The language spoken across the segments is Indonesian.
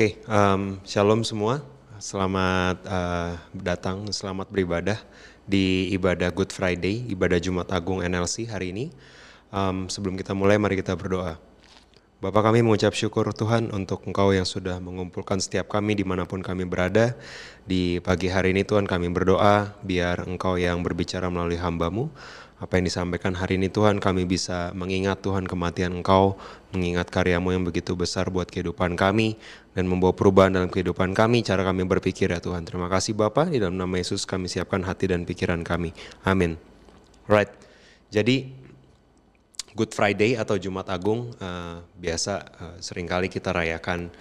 Oke, um, shalom semua. Selamat uh, datang, selamat beribadah di ibadah Good Friday, ibadah Jumat Agung NLC hari ini. Um, sebelum kita mulai, mari kita berdoa. Bapak kami mengucap syukur Tuhan untuk Engkau yang sudah mengumpulkan setiap kami di mana pun kami berada. Di pagi hari ini Tuhan kami berdoa biar Engkau yang berbicara melalui hambamu apa yang disampaikan hari ini Tuhan kami bisa mengingat Tuhan kematian Engkau, mengingat karyamu yang begitu besar buat kehidupan kami dan membawa perubahan dalam kehidupan kami, cara kami berpikir ya Tuhan. Terima kasih Bapak, di dalam nama Yesus kami siapkan hati dan pikiran kami. Amin. Right, jadi Good Friday atau Jumat Agung uh, biasa uh, sering kali kita rayakan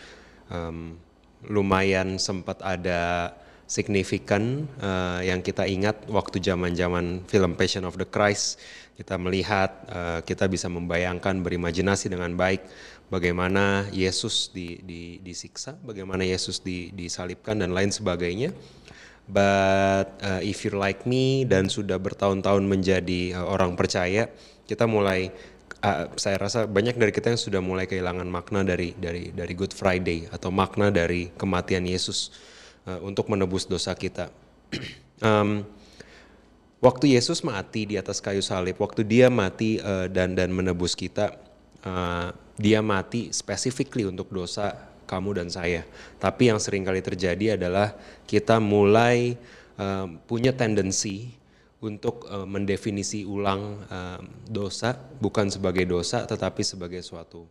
um, lumayan sempat ada signifikan uh, yang kita ingat waktu zaman-zaman film Passion of the Christ kita melihat uh, kita bisa membayangkan berimajinasi dengan baik bagaimana Yesus di, di, disiksa, bagaimana Yesus di, disalibkan dan lain sebagainya. But uh, if you like me dan sudah bertahun-tahun menjadi uh, orang percaya, kita mulai uh, saya rasa banyak dari kita yang sudah mulai kehilangan makna dari dari dari Good Friday atau makna dari kematian Yesus uh, untuk menebus dosa kita. um, waktu Yesus mati di atas kayu salib, waktu dia mati uh, dan dan menebus kita, uh, dia mati specifically untuk dosa kamu dan saya. Tapi yang sering kali terjadi adalah kita mulai uh, punya tendensi untuk uh, mendefinisi ulang uh, dosa bukan sebagai dosa tetapi sebagai suatu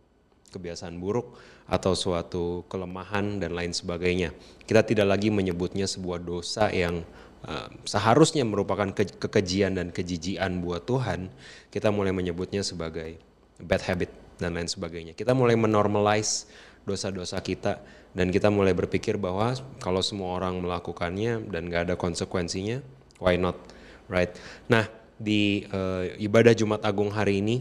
kebiasaan buruk atau suatu kelemahan dan lain sebagainya. Kita tidak lagi menyebutnya sebuah dosa yang uh, seharusnya merupakan ke kekejian dan kejijian buat Tuhan, kita mulai menyebutnya sebagai bad habit dan lain sebagainya. Kita mulai menormalize dosa-dosa kita dan kita mulai berpikir bahwa kalau semua orang melakukannya dan gak ada konsekuensinya, why not, right? Nah di uh, ibadah Jumat Agung hari ini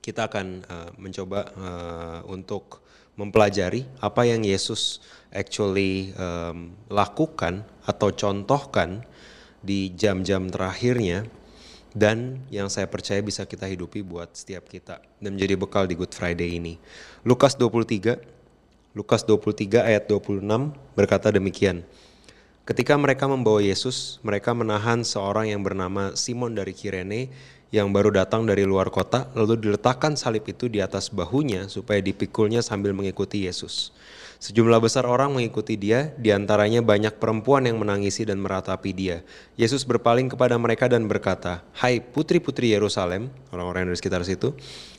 kita akan uh, mencoba uh, untuk mempelajari apa yang Yesus actually um, lakukan atau contohkan di jam-jam terakhirnya dan yang saya percaya bisa kita hidupi buat setiap kita dan menjadi bekal di Good Friday ini. Lukas 23 Lukas 23 ayat 26 berkata demikian. Ketika mereka membawa Yesus, mereka menahan seorang yang bernama Simon dari Kirene yang baru datang dari luar kota, lalu diletakkan salib itu di atas bahunya supaya dipikulnya sambil mengikuti Yesus. Sejumlah besar orang mengikuti dia, di antaranya banyak perempuan yang menangisi dan meratapi dia. Yesus berpaling kepada mereka dan berkata, Hai putri-putri Yerusalem, orang-orang yang di sekitar situ,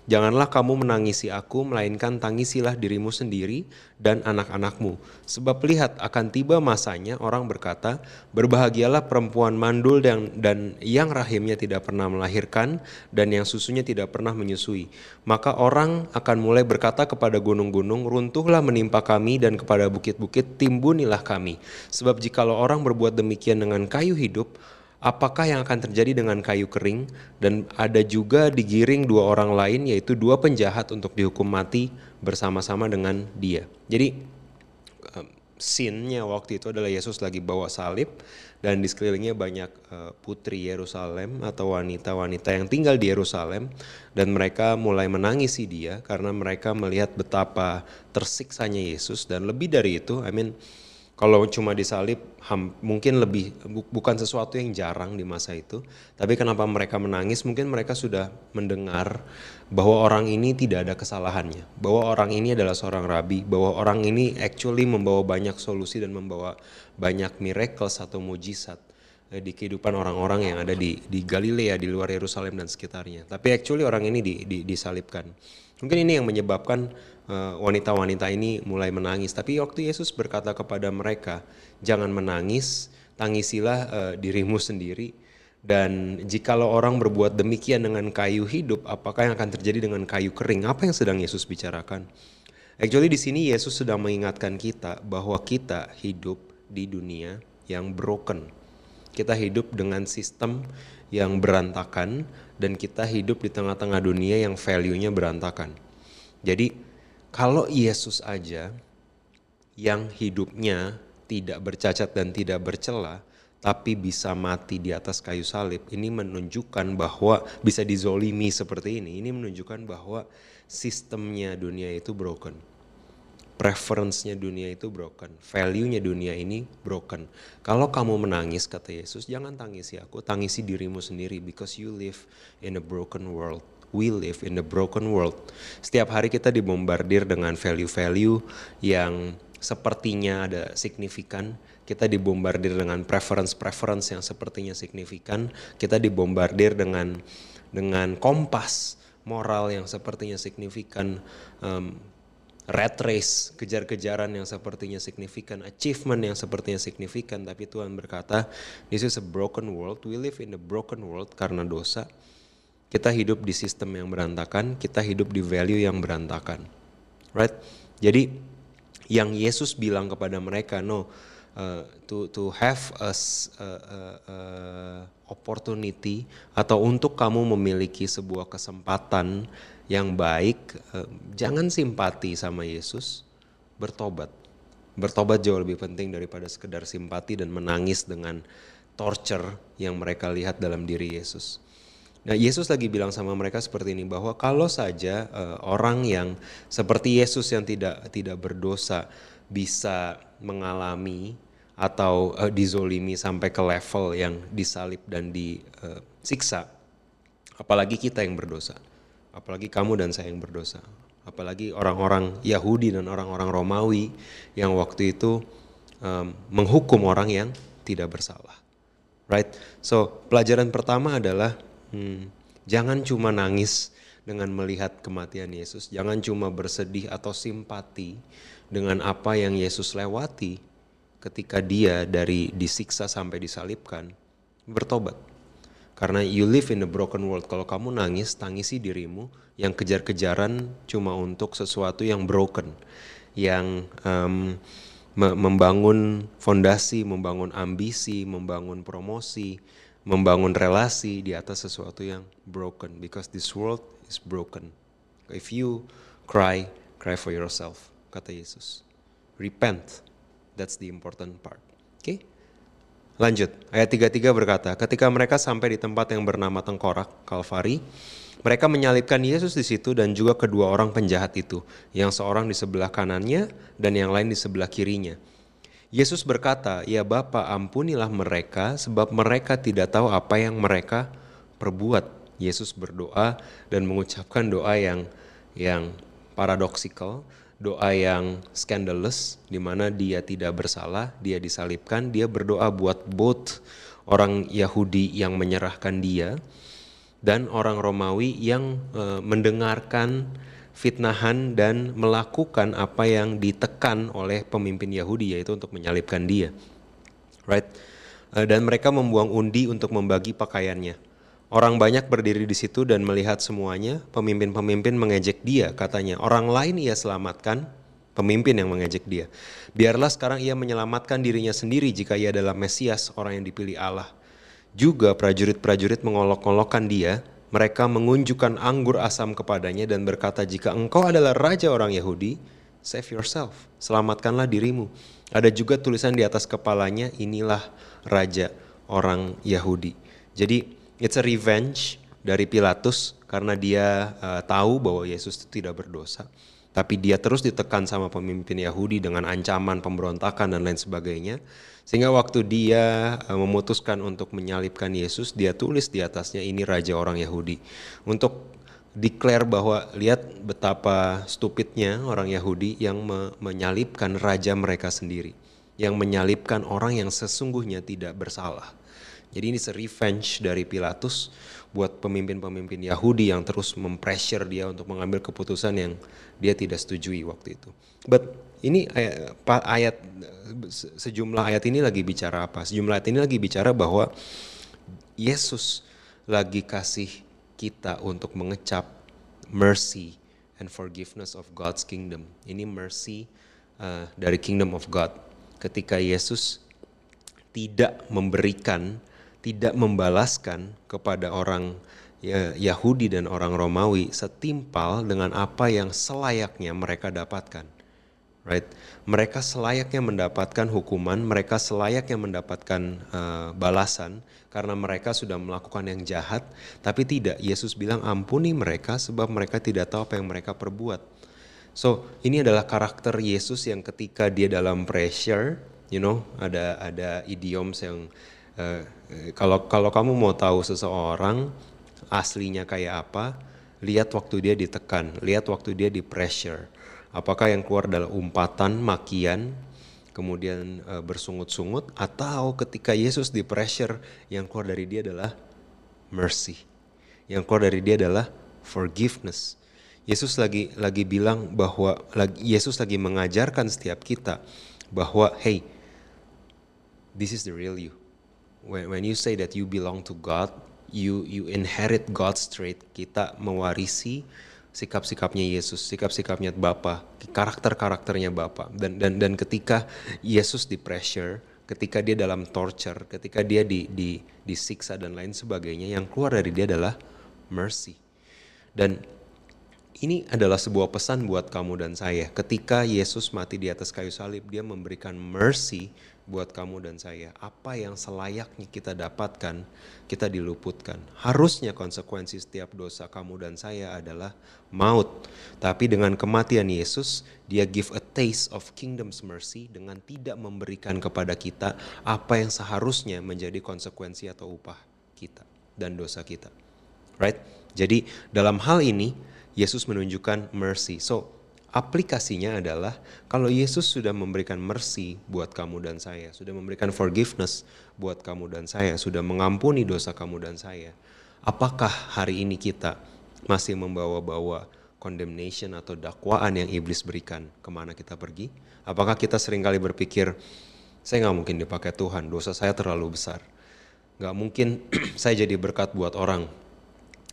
Janganlah kamu menangisi aku, melainkan tangisilah dirimu sendiri dan anak-anakmu. Sebab lihat akan tiba masanya orang berkata, berbahagialah perempuan mandul dan, dan yang rahimnya tidak pernah melahirkan dan yang susunya tidak pernah menyusui. Maka orang akan mulai berkata kepada gunung-gunung, runtuhlah menimpa kami dan kepada bukit-bukit timbunilah kami. Sebab jikalau orang berbuat demikian dengan kayu hidup, apakah yang akan terjadi dengan kayu kering? Dan ada juga digiring dua orang lain yaitu dua penjahat untuk dihukum mati bersama-sama dengan dia. Jadi scene-nya waktu itu adalah Yesus lagi bawa salib dan di sekelilingnya banyak uh, putri Yerusalem atau wanita-wanita yang tinggal di Yerusalem. Dan mereka mulai menangisi dia karena mereka melihat betapa tersiksanya Yesus. Dan lebih dari itu I mean kalau cuma disalib ham, mungkin lebih bu, bukan sesuatu yang jarang di masa itu. Tapi kenapa mereka menangis? Mungkin mereka sudah mendengar bahwa orang ini tidak ada kesalahannya, bahwa orang ini adalah seorang rabi, bahwa orang ini actually membawa banyak solusi dan membawa banyak miracles atau mujizat eh, di kehidupan orang-orang yang ada di di Galilea, di luar Yerusalem dan sekitarnya. Tapi actually orang ini di, di, disalibkan. Mungkin ini yang menyebabkan Eh, wanita-wanita ini mulai menangis. Tapi waktu Yesus berkata kepada mereka, jangan menangis, tangisilah uh, dirimu sendiri. Dan jikalau orang berbuat demikian dengan kayu hidup, apakah yang akan terjadi dengan kayu kering? Apa yang sedang Yesus bicarakan? Actually di sini Yesus sedang mengingatkan kita bahwa kita hidup di dunia yang broken. Kita hidup dengan sistem yang berantakan dan kita hidup di tengah-tengah dunia yang value-nya berantakan. Jadi kalau Yesus aja yang hidupnya tidak bercacat dan tidak bercela, tapi bisa mati di atas kayu salib, ini menunjukkan bahwa bisa dizolimi seperti ini. Ini menunjukkan bahwa sistemnya dunia itu broken. Preference-nya dunia itu broken. Value-nya dunia ini broken. Kalau kamu menangis, kata Yesus, jangan tangisi aku, tangisi dirimu sendiri because you live in a broken world. We live in a broken world. Setiap hari kita dibombardir dengan value-value yang sepertinya ada signifikan, kita dibombardir dengan preference-preference yang sepertinya signifikan, kita dibombardir dengan dengan kompas moral yang sepertinya signifikan, um, rat race, kejar-kejaran yang sepertinya signifikan, achievement yang sepertinya signifikan, tapi Tuhan berkata, this is a broken world, we live in a broken world karena dosa. Kita hidup di sistem yang berantakan, kita hidup di value yang berantakan. Right? Jadi yang Yesus bilang kepada mereka no uh, to to have a, a, a, a opportunity atau untuk kamu memiliki sebuah kesempatan yang baik uh, jangan simpati sama Yesus bertobat bertobat jauh lebih penting daripada sekedar simpati dan menangis dengan torture yang mereka lihat dalam diri Yesus. Nah, Yesus lagi bilang sama mereka seperti ini bahwa kalau saja uh, orang yang seperti Yesus yang tidak tidak berdosa bisa mengalami atau uh, dizolimi sampai ke level yang disalib dan disiksa, apalagi kita yang berdosa, apalagi kamu dan saya yang berdosa, apalagi orang-orang Yahudi dan orang-orang Romawi yang waktu itu um, menghukum orang yang tidak bersalah, right? So pelajaran pertama adalah Hmm, jangan cuma nangis dengan melihat kematian Yesus, jangan cuma bersedih atau simpati dengan apa yang Yesus lewati ketika dia dari disiksa sampai disalibkan, bertobat. Karena you live in a broken world. Kalau kamu nangis, tangisi dirimu yang kejar-kejaran cuma untuk sesuatu yang broken, yang um, membangun fondasi, membangun ambisi, membangun promosi, membangun relasi di atas sesuatu yang broken because this world is broken. If you cry, cry for yourself, kata Yesus. Repent. That's the important part. Oke? Okay? Lanjut, ayat 33 berkata, ketika mereka sampai di tempat yang bernama Tengkorak, Kalvari, mereka menyalibkan Yesus di situ dan juga kedua orang penjahat itu, yang seorang di sebelah kanannya dan yang lain di sebelah kirinya. Yesus berkata, "Ya Bapa, ampunilah mereka sebab mereka tidak tahu apa yang mereka perbuat." Yesus berdoa dan mengucapkan doa yang yang paradoksikal, doa yang scandalous di mana dia tidak bersalah, dia disalibkan, dia berdoa buat both orang Yahudi yang menyerahkan dia dan orang Romawi yang uh, mendengarkan fitnahan dan melakukan apa yang ditekan oleh pemimpin Yahudi yaitu untuk menyalibkan dia. Right? Eh, dan mereka membuang undi untuk membagi pakaiannya. Orang banyak berdiri di situ dan melihat semuanya. Pemimpin-pemimpin mengejek dia, katanya. Orang lain ia selamatkan, pemimpin yang mengejek dia. Biarlah sekarang ia menyelamatkan dirinya sendiri jika ia adalah Mesias, orang yang dipilih Allah. Juga prajurit-prajurit mengolok-olokkan dia mereka mengunjukkan anggur asam kepadanya dan berkata, "Jika engkau adalah raja orang Yahudi, save yourself, selamatkanlah dirimu." Ada juga tulisan di atas kepalanya, "Inilah raja orang Yahudi." Jadi, it's a revenge dari Pilatus karena dia uh, tahu bahwa Yesus itu tidak berdosa. Tapi dia terus ditekan sama pemimpin Yahudi dengan ancaman pemberontakan dan lain sebagainya. Sehingga waktu dia eh, memutuskan untuk menyalibkan Yesus, dia tulis di atasnya ini raja orang Yahudi. Untuk declare bahwa lihat betapa stupidnya orang Yahudi yang me menyalibkan raja mereka sendiri. Yang menyalibkan orang yang sesungguhnya tidak bersalah. Jadi ini revenge dari Pilatus buat pemimpin-pemimpin Yahudi yang terus mempressure dia untuk mengambil keputusan yang dia tidak setujui waktu itu. But ini ayat, ayat sejumlah ayat ini lagi bicara apa? Sejumlah ayat ini lagi bicara bahwa Yesus lagi kasih kita untuk mengecap mercy and forgiveness of God's kingdom. Ini mercy uh, dari kingdom of God. Ketika Yesus tidak memberikan, tidak membalaskan kepada orang ya, Yahudi dan orang Romawi setimpal dengan apa yang selayaknya mereka dapatkan. Right? Mereka selayaknya mendapatkan hukuman, mereka selayaknya mendapatkan uh, balasan karena mereka sudah melakukan yang jahat, tapi tidak. Yesus bilang ampuni mereka sebab mereka tidak tahu apa yang mereka perbuat. So, ini adalah karakter Yesus yang ketika dia dalam pressure, you know, ada ada idioms yang uh, kalau kalau kamu mau tahu seseorang aslinya kayak apa, lihat waktu dia ditekan, lihat waktu dia di pressure Apakah yang keluar adalah umpatan, makian, kemudian e, bersungut-sungut, atau ketika Yesus di pressure yang keluar dari dia adalah mercy, yang keluar dari dia adalah forgiveness. Yesus lagi lagi bilang bahwa lagi, Yesus lagi mengajarkan setiap kita bahwa hey, this is the real you. When, when you say that you belong to God, you you inherit God's trait. Kita mewarisi sikap-sikapnya Yesus, sikap-sikapnya Bapa, karakter-karakternya Bapa. Dan dan dan ketika Yesus di pressure, ketika dia dalam torture, ketika dia di di disiksa dan lain sebagainya, yang keluar dari dia adalah mercy. Dan ini adalah sebuah pesan buat kamu dan saya. Ketika Yesus mati di atas kayu salib, dia memberikan mercy buat kamu dan saya. Apa yang selayaknya kita dapatkan, kita diluputkan. Harusnya konsekuensi setiap dosa kamu dan saya adalah maut. Tapi dengan kematian Yesus, dia give a taste of kingdom's mercy dengan tidak memberikan kepada kita apa yang seharusnya menjadi konsekuensi atau upah kita dan dosa kita. Right? Jadi dalam hal ini Yesus menunjukkan mercy. So aplikasinya adalah kalau Yesus sudah memberikan mercy buat kamu dan saya, sudah memberikan forgiveness buat kamu dan saya, sudah mengampuni dosa kamu dan saya, apakah hari ini kita masih membawa-bawa condemnation atau dakwaan yang iblis berikan ke mana kita pergi? Apakah kita sering kali berpikir, saya nggak mungkin dipakai Tuhan, dosa saya terlalu besar. Nggak mungkin saya jadi berkat buat orang,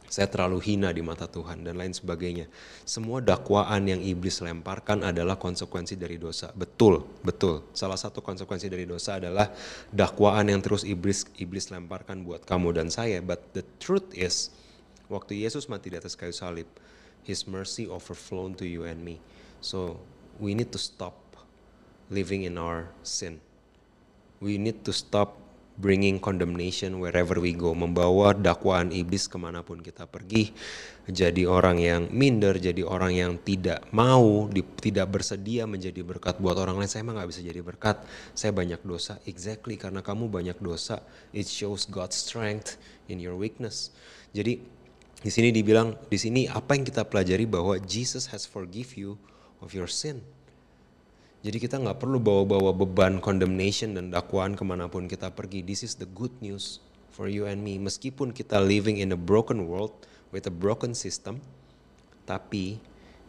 saya terlalu hina di mata Tuhan dan lain sebagainya. Semua dakwaan yang iblis lemparkan adalah konsekuensi dari dosa. Betul, betul. Salah satu konsekuensi dari dosa adalah dakwaan yang terus iblis iblis lemparkan buat kamu dan saya. But the truth is, waktu Yesus mati di atas kayu salib, His mercy overflown to you and me. So we need to stop living in our sin. We need to stop bringing condemnation wherever we go, membawa dakwaan iblis ke mana pun kita pergi, jadi orang yang minder, jadi orang yang tidak mau, di, tidak bersedia menjadi berkat buat orang lain. Saya emang nggak bisa jadi berkat, saya banyak dosa. Exactly karena kamu banyak dosa, it shows God's strength in your weakness. Jadi di sini dibilang, di sini apa yang kita pelajari bahwa Jesus has forgive you of your sin. Jadi kita nggak perlu bawa-bawa beban condemnation dan dakwaan ke mana pun kita pergi. This is the good news for you and me. Meskipun kita living in a broken world with a broken system, tapi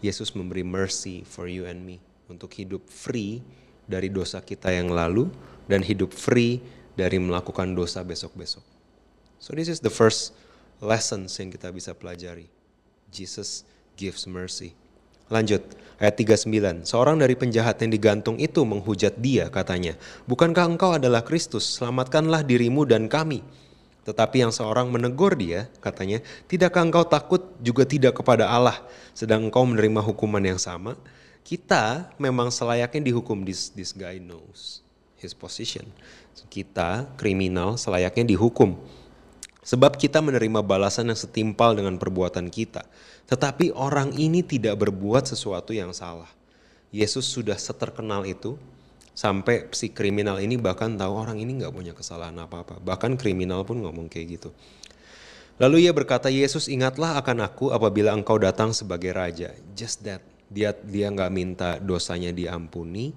Yesus memberi mercy for you and me untuk hidup free dari dosa kita yang lalu dan hidup free dari melakukan dosa besok-besok. So this is the first lesson yang kita bisa pelajari. Jesus gives mercy. Lanjut, ayat 39. Seorang dari penjahat yang digantung itu menghujat dia, katanya, Bukankah engkau adalah Kristus? Selamatkanlah dirimu dan kami. Tetapi yang seorang menegur dia, katanya, Tidakkah engkau takut juga tidak kepada Allah, sedang engkau menerima hukuman yang sama? Kita memang selayaknya dihukum, this, this guy knows his position. Kita, kriminal, selayaknya dihukum. Sebab kita menerima balasan yang setimpal dengan perbuatan kita. Tetapi orang ini tidak berbuat sesuatu yang salah. Yesus sudah seterkenal itu sampai si kriminal ini bahkan tahu orang ini nggak punya kesalahan apa-apa. Bahkan kriminal pun ngomong kayak gitu. Lalu ia berkata, Yesus ingatlah akan aku apabila engkau datang sebagai raja. Just that. Dia dia nggak minta dosanya diampuni.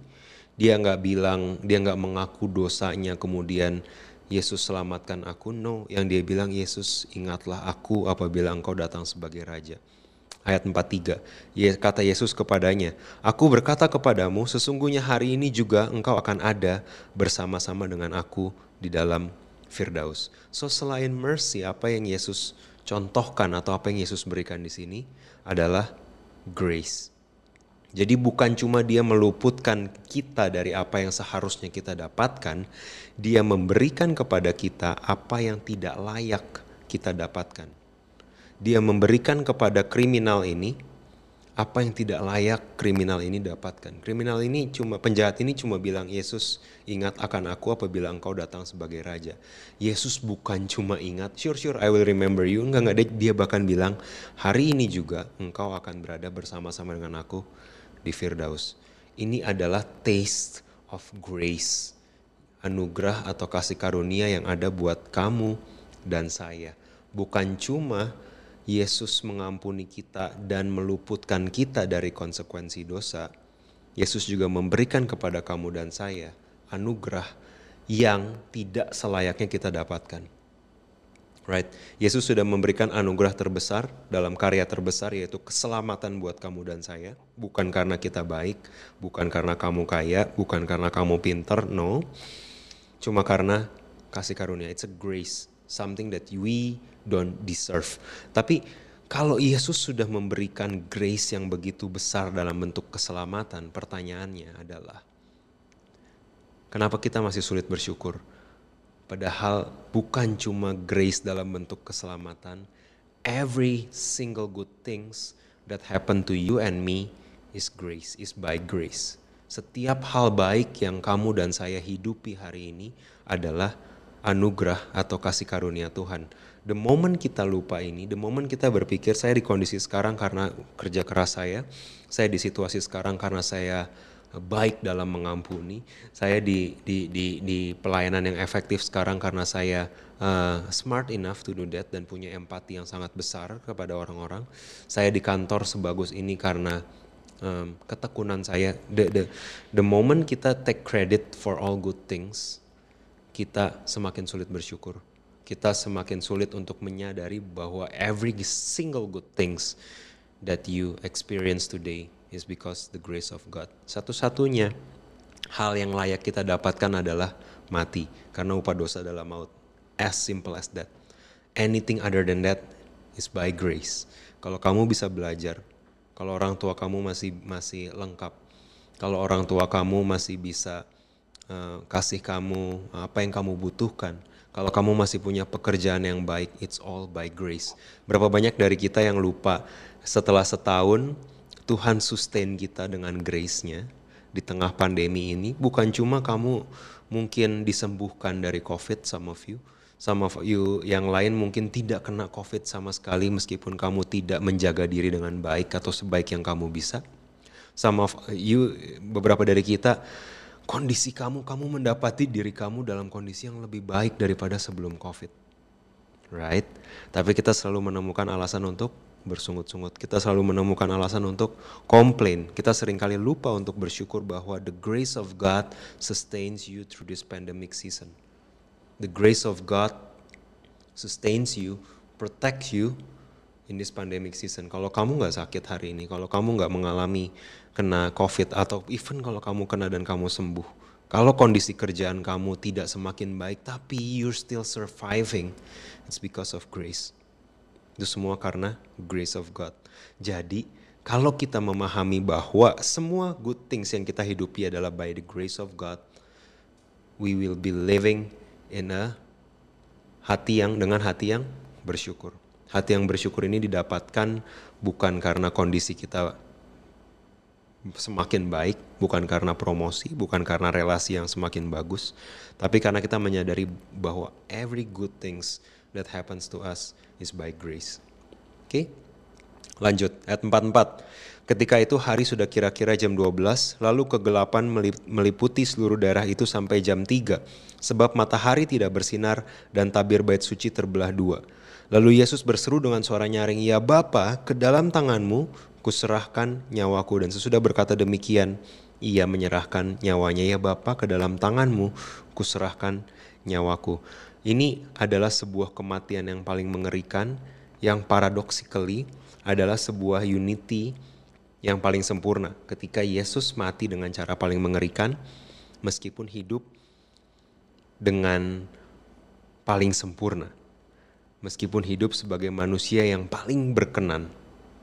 Dia nggak bilang, dia nggak mengaku dosanya kemudian Yesus selamatkan aku. No, yang dia bilang Yesus ingatlah aku apabila engkau datang sebagai raja ayat 43. Kata Yesus kepadanya, Aku berkata kepadamu, sesungguhnya hari ini juga engkau akan ada bersama-sama dengan aku di dalam Firdaus. So selain mercy, apa yang Yesus contohkan atau apa yang Yesus berikan di sini adalah grace. Jadi bukan cuma dia meluputkan kita dari apa yang seharusnya kita dapatkan, dia memberikan kepada kita apa yang tidak layak kita dapatkan. Dia memberikan kepada kriminal ini apa yang tidak layak kriminal ini dapatkan. Kriminal ini cuma penjahat ini cuma bilang Yesus ingat akan aku apabila engkau datang sebagai raja. Yesus bukan cuma ingat, sure sure I will remember you. Enggak enggak dia bahkan bilang hari ini juga engkau akan berada bersama-sama dengan aku di Firdaus. Ini adalah taste of grace. Anugerah atau kasih karunia yang ada buat kamu dan saya. Bukan cuma Yesus mengampuni kita dan meluputkan kita dari konsekuensi dosa, Yesus juga memberikan kepada kamu dan saya anugerah yang tidak selayaknya kita dapatkan. Right? Yesus sudah memberikan anugerah terbesar dalam karya terbesar yaitu keselamatan buat kamu dan saya, bukan karena kita baik, bukan karena kamu kaya, bukan karena kamu pinter, no. Cuma karena kasih karunia. It's a grace, something that we don't deserve. Tapi kalau Yesus sudah memberikan grace yang begitu besar dalam bentuk keselamatan, pertanyaannya adalah kenapa kita masih sulit bersyukur? Padahal bukan cuma grace dalam bentuk keselamatan, every single good things that happen to you and me is grace, is by grace. Setiap hal baik yang kamu dan saya hidupi hari ini adalah anugerah atau kasih karunia Tuhan the moment kita lupa ini, the moment kita berpikir saya di kondisi sekarang karena kerja keras saya, saya di situasi sekarang karena saya baik dalam mengampuni, saya di di di di pelayanan yang efektif sekarang karena saya uh, smart enough to do that dan punya empati yang sangat besar kepada orang-orang. Saya di kantor sebagus ini karena um, ketekunan saya. The the the moment kita take credit for all good things, kita semakin sulit bersyukur kita semakin sulit untuk menyadari bahwa every single good things that you experience today is because the grace of God. Satu-satunya hal yang layak kita dapatkan adalah mati karena upah dosa adalah maut. As simple as that. Anything other than that is by grace. Kalau kamu bisa belajar, kalau orang tua kamu masih masih lengkap, kalau orang tua kamu masih bisa uh, kasih kamu apa yang kamu butuhkan, kalau kamu masih punya pekerjaan yang baik, it's all by grace. Berapa banyak dari kita yang lupa setelah setahun Tuhan sustain kita dengan grace-nya di tengah pandemi ini. Bukan cuma kamu mungkin disembuhkan dari COVID some of you. Some of you yang lain mungkin tidak kena COVID sama sekali meskipun kamu tidak menjaga diri dengan baik atau sebaik yang kamu bisa. Some of you, beberapa dari kita kondisi kamu, kamu mendapati diri kamu dalam kondisi yang lebih baik daripada sebelum COVID. Right? Tapi kita selalu menemukan alasan untuk bersungut-sungut. Kita selalu menemukan alasan untuk komplain. Kita sering kali lupa untuk bersyukur bahwa the grace of God sustains you through this pandemic season. The grace of God sustains you, protects you in this pandemic season. Kalau kamu nggak sakit hari ini, kalau kamu nggak mengalami kena COVID atau even kalau kamu kena dan kamu sembuh. Kalau kondisi kerjaan kamu tidak semakin baik tapi you're still surviving, it's because of grace. Itu semua karena grace of God. Jadi, kalau kita memahami bahwa semua good things yang kita hidupi adalah by the grace of God, we will be living in a hati yang dengan hati yang bersyukur. Hati yang bersyukur ini didapatkan bukan karena kondisi kita semakin baik bukan karena promosi, bukan karena relasi yang semakin bagus, tapi karena kita menyadari bahwa every good things that happens to us is by grace. Oke? Okay? Lanjut ayat 44. Ketika itu hari sudah kira-kira jam 12, lalu kegelapan meliputi seluruh daerah itu sampai jam 3, sebab matahari tidak bersinar dan tabir bait suci terbelah dua. Lalu Yesus berseru dengan suara nyaring, "Ya Bapa, ke dalam tanganmu kuserahkan nyawaku dan sesudah berkata demikian ia menyerahkan nyawanya ya Bapa ke dalam tanganmu kuserahkan nyawaku ini adalah sebuah kematian yang paling mengerikan yang paradoxically adalah sebuah unity yang paling sempurna ketika Yesus mati dengan cara paling mengerikan meskipun hidup dengan paling sempurna meskipun hidup sebagai manusia yang paling berkenan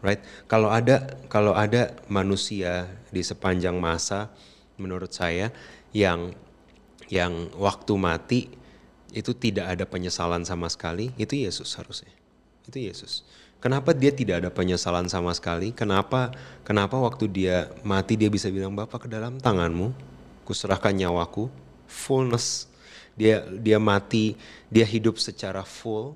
right? Kalau ada kalau ada manusia di sepanjang masa, menurut saya yang yang waktu mati itu tidak ada penyesalan sama sekali, itu Yesus harusnya. Itu Yesus. Kenapa dia tidak ada penyesalan sama sekali? Kenapa kenapa waktu dia mati dia bisa bilang Bapak ke dalam tanganmu, kuserahkan nyawaku, fullness. Dia dia mati, dia hidup secara full.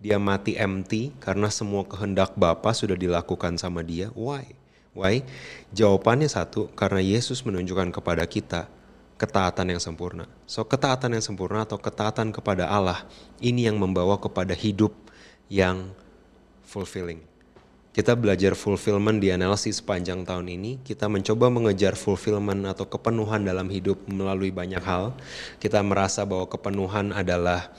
Dia mati empty karena semua kehendak Bapa sudah dilakukan sama dia. Why? Why? Jawabannya satu, karena Yesus menunjukkan kepada kita ketaatan yang sempurna. So ketaatan yang sempurna atau ketaatan kepada Allah ini yang membawa kepada hidup yang fulfilling. Kita belajar fulfillment di NLC sepanjang tahun ini. Kita mencoba mengejar fulfillment atau kepenuhan dalam hidup melalui banyak hal. Kita merasa bahwa kepenuhan adalah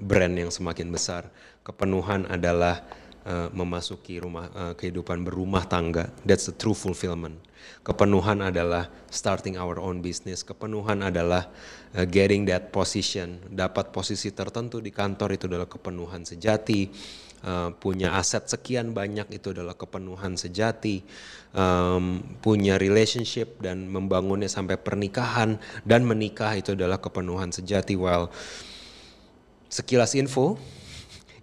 brand yang semakin besar. Kepenuhan adalah uh, memasuki rumah uh, kehidupan berumah tangga. That's the true fulfillment. Kepenuhan adalah starting our own business. Kepenuhan adalah uh, getting that position, dapat posisi tertentu di kantor itu adalah kepenuhan sejati uh, punya aset sekian banyak itu adalah kepenuhan sejati, um, punya relationship dan membangunnya sampai pernikahan dan menikah itu adalah kepenuhan sejati. Well, sekilas info,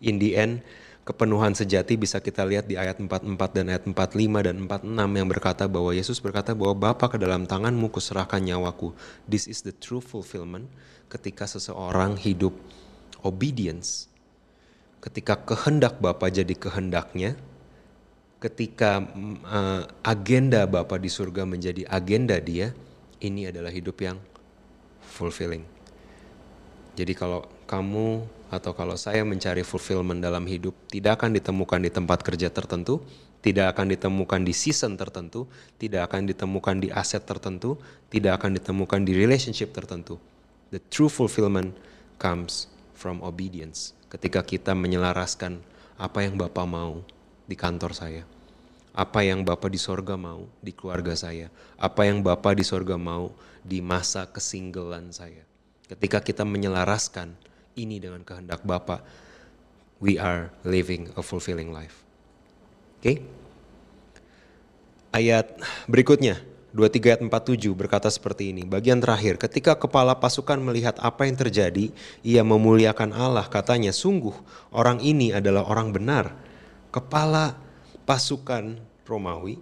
in the end kepenuhan sejati bisa kita lihat di ayat 44 dan ayat 45 dan 46 yang berkata bahwa Yesus berkata bahwa Bapa ke dalam tanganmu kuserahkan nyawaku. This is the true fulfillment ketika seseorang hidup obedience ketika kehendak Bapa jadi kehendaknya, ketika uh, agenda Bapa di surga menjadi agenda dia, ini adalah hidup yang fulfilling. Jadi kalau kamu atau kalau saya mencari fulfillment dalam hidup, tidak akan ditemukan di tempat kerja tertentu, tidak akan ditemukan di season tertentu, tidak akan ditemukan di aset tertentu, tidak akan ditemukan di relationship tertentu. The true fulfillment comes from obedience ketika kita menyelaraskan apa yang Bapak mau di kantor saya. Apa yang Bapak di sorga mau di keluarga saya. Apa yang Bapak di sorga mau di masa kesinggelan saya. Ketika kita menyelaraskan ini dengan kehendak Bapak, we are living a fulfilling life. Oke? Okay? Ayat berikutnya, 23 ayat 47 berkata seperti ini. Bagian terakhir, ketika kepala pasukan melihat apa yang terjadi, ia memuliakan Allah. Katanya, sungguh orang ini adalah orang benar. Kepala pasukan Romawi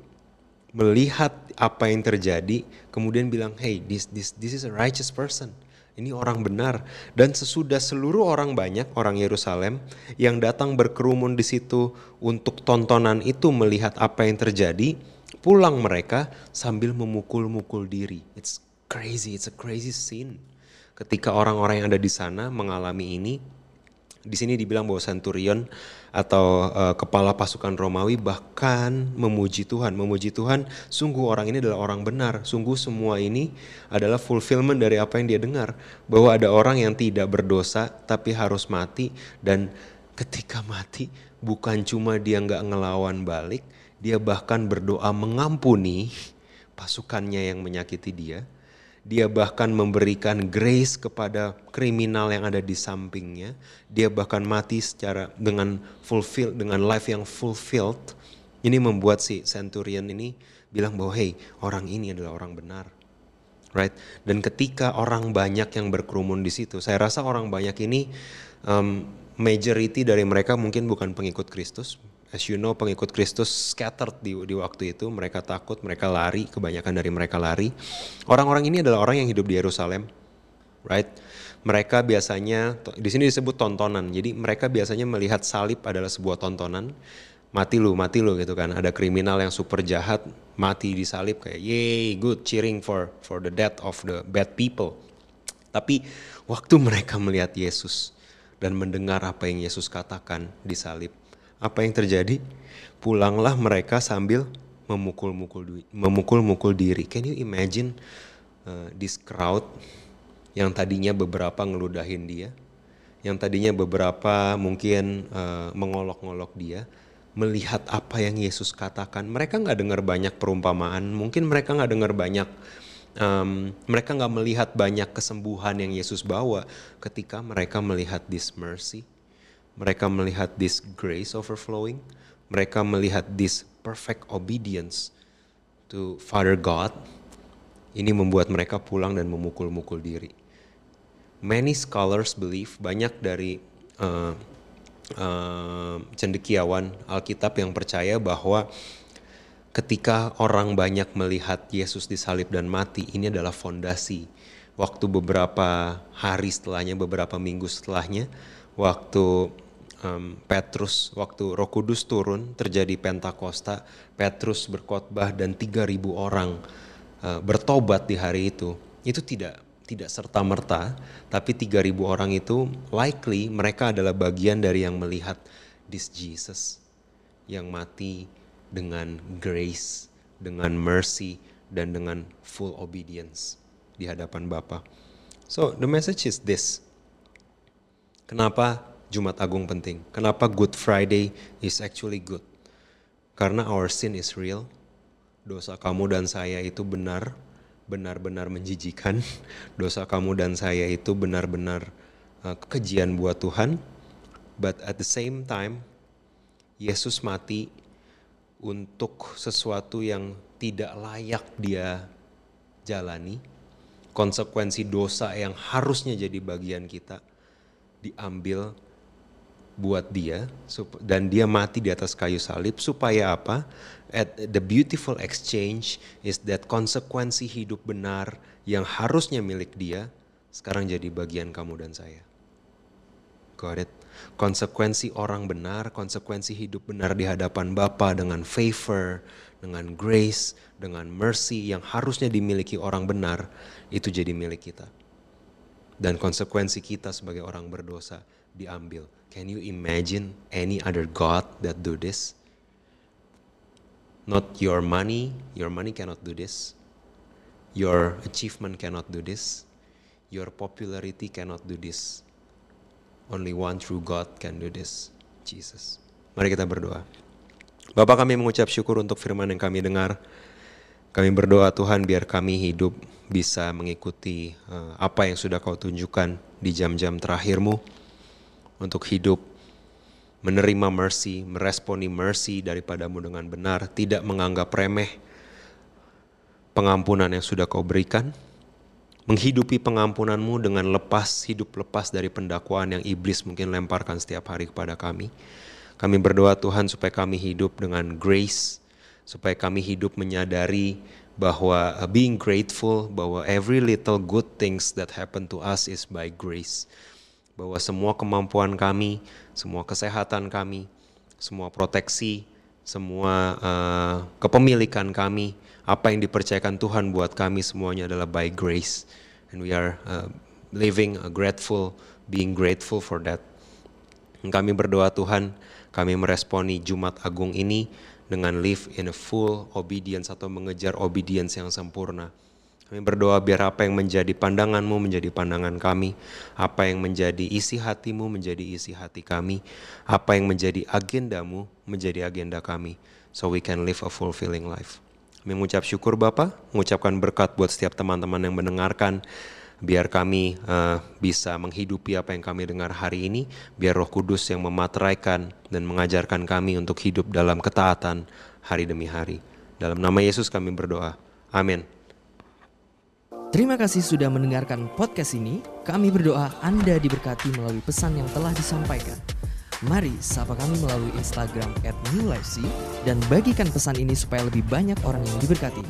melihat apa yang terjadi, kemudian bilang, hey, this, this, this is a righteous person. Ini orang benar. Dan sesudah seluruh orang banyak, orang Yerusalem, yang datang berkerumun di situ untuk tontonan itu melihat apa yang terjadi, pulang mereka sambil memukul-mukul diri. It's crazy, it's a crazy scene. Ketika orang-orang yang ada di sana mengalami ini, di sini dibilang bahwa centurion atau uh, kepala pasukan Romawi bahkan memuji Tuhan, memuji Tuhan, sungguh orang ini adalah orang benar, sungguh semua ini adalah fulfillment dari apa yang dia dengar, bahwa ada orang yang tidak berdosa tapi harus mati. Dan ketika mati bukan cuma dia nggak ngelawan balik, dia bahkan berdoa mengampuni pasukannya yang menyakiti dia. Dia bahkan memberikan grace kepada kriminal yang ada di sampingnya. Dia bahkan mati secara dengan fulfill dengan life yang fulfilled. Ini membuat si centurion ini bilang bahwa hey, orang ini adalah orang benar. Right? Dan ketika orang banyak yang berkerumun di situ, saya rasa orang banyak ini um, majority dari mereka mungkin bukan pengikut Kristus, as you know pengikut Kristus scattered di, di waktu itu. Mereka takut mereka lari kebanyakan dari mereka lari. Orang-orang ini adalah orang yang hidup di Yerusalem right? Mereka biasanya di sini disebut tontonan. Jadi mereka biasanya melihat salib adalah sebuah tontonan. Mati lu mati lu gitu kan. Ada kriminal yang super jahat mati di salib kayak yay good cheering for for the death of the bad people. Tapi waktu mereka melihat Yesus dan mendengar apa yang Yesus katakan di salib apa yang terjadi? Pulanglah mereka sambil memukul-mukul memukul-mukul diri. Can you imagine uh, this crowd yang tadinya beberapa ngeludahin dia, yang tadinya beberapa mungkin uh, mengolok-ngolok dia, melihat apa yang Yesus katakan. Mereka nggak dengar banyak perumpamaan, mungkin mereka nggak dengar banyak um, mereka nggak melihat banyak kesembuhan yang Yesus bawa ketika mereka melihat this mercy mereka melihat this grace overflowing, mereka melihat this perfect obedience to Father God, ini membuat mereka pulang dan memukul-mukul diri. Many scholars believe, banyak dari uh, uh, cendekiawan Alkitab yang percaya bahwa ketika orang banyak melihat Yesus disalib dan mati, ini adalah fondasi. Waktu beberapa hari setelahnya, beberapa minggu setelahnya, waktu um, Petrus, waktu Roh Kudus turun, terjadi Pentakosta, Petrus berkhotbah dan 3000 orang uh, bertobat di hari itu. Itu tidak tidak serta merta, tapi 3000 orang itu likely mereka adalah bagian dari yang melihat this Jesus yang mati dengan grace, dengan mercy dan dengan full obedience di hadapan Bapa. So the message is this. Kenapa Jumat Agung penting? Kenapa Good Friday is actually good? Karena our sin is real. Dosa kamu dan saya itu benar, benar-benar menjijikan. Dosa kamu dan saya itu benar-benar uh, kekejian buat Tuhan. But at the same time, Yesus mati untuk sesuatu yang tidak layak dia jalani. Konsekuensi dosa yang harusnya jadi bagian kita diambil buat dia dan dia mati di atas kayu salib supaya apa? At the beautiful exchange is that konsekuensi hidup benar yang harusnya milik dia sekarang jadi bagian kamu dan saya. Got it? Konsekuensi orang benar, konsekuensi hidup benar di hadapan Bapa dengan favor, dengan grace, dengan mercy yang harusnya dimiliki orang benar, itu jadi milik kita dan konsekuensi kita sebagai orang berdosa diambil. Can you imagine any other God that do this? Not your money, your money cannot do this. Your achievement cannot do this. Your popularity cannot do this. Only one true God can do this, Jesus. Mari kita berdoa. Bapak kami mengucap syukur untuk firman yang kami dengar. Kami berdoa Tuhan biar kami hidup bisa mengikuti uh, apa yang sudah kau tunjukkan di jam-jam terakhirmu untuk hidup menerima mercy, meresponi mercy daripadamu dengan benar, tidak menganggap remeh pengampunan yang sudah kau berikan, menghidupi pengampunanmu dengan lepas, hidup lepas dari pendakwaan yang iblis mungkin lemparkan setiap hari kepada kami. Kami berdoa Tuhan supaya kami hidup dengan grace, supaya kami hidup menyadari bahwa uh, being grateful bahwa every little good things that happen to us is by grace. Bahwa semua kemampuan kami, semua kesehatan kami, semua proteksi, semua uh, kepemilikan kami, apa yang dipercayakan Tuhan buat kami semuanya adalah by grace. And we are uh, living a grateful, being grateful for that. kami berdoa Tuhan, kami meresponi Jumat Agung ini dengan live in a full obedience atau mengejar obedience yang sempurna. Kami berdoa biar apa yang menjadi pandanganmu menjadi pandangan kami, apa yang menjadi isi hatimu menjadi isi hati kami, apa yang menjadi agendamu menjadi agenda kami, so we can live a fulfilling life. Kami mengucap syukur Bapak, mengucapkan berkat buat setiap teman-teman yang mendengarkan, biar kami uh, bisa menghidupi apa yang kami dengar hari ini, biar Roh Kudus yang memateraikan dan mengajarkan kami untuk hidup dalam ketaatan hari demi hari. Dalam nama Yesus kami berdoa. Amin. Terima kasih sudah mendengarkan podcast ini. Kami berdoa Anda diberkati melalui pesan yang telah disampaikan. Mari sapa kami melalui Instagram @newlifec dan bagikan pesan ini supaya lebih banyak orang yang diberkati.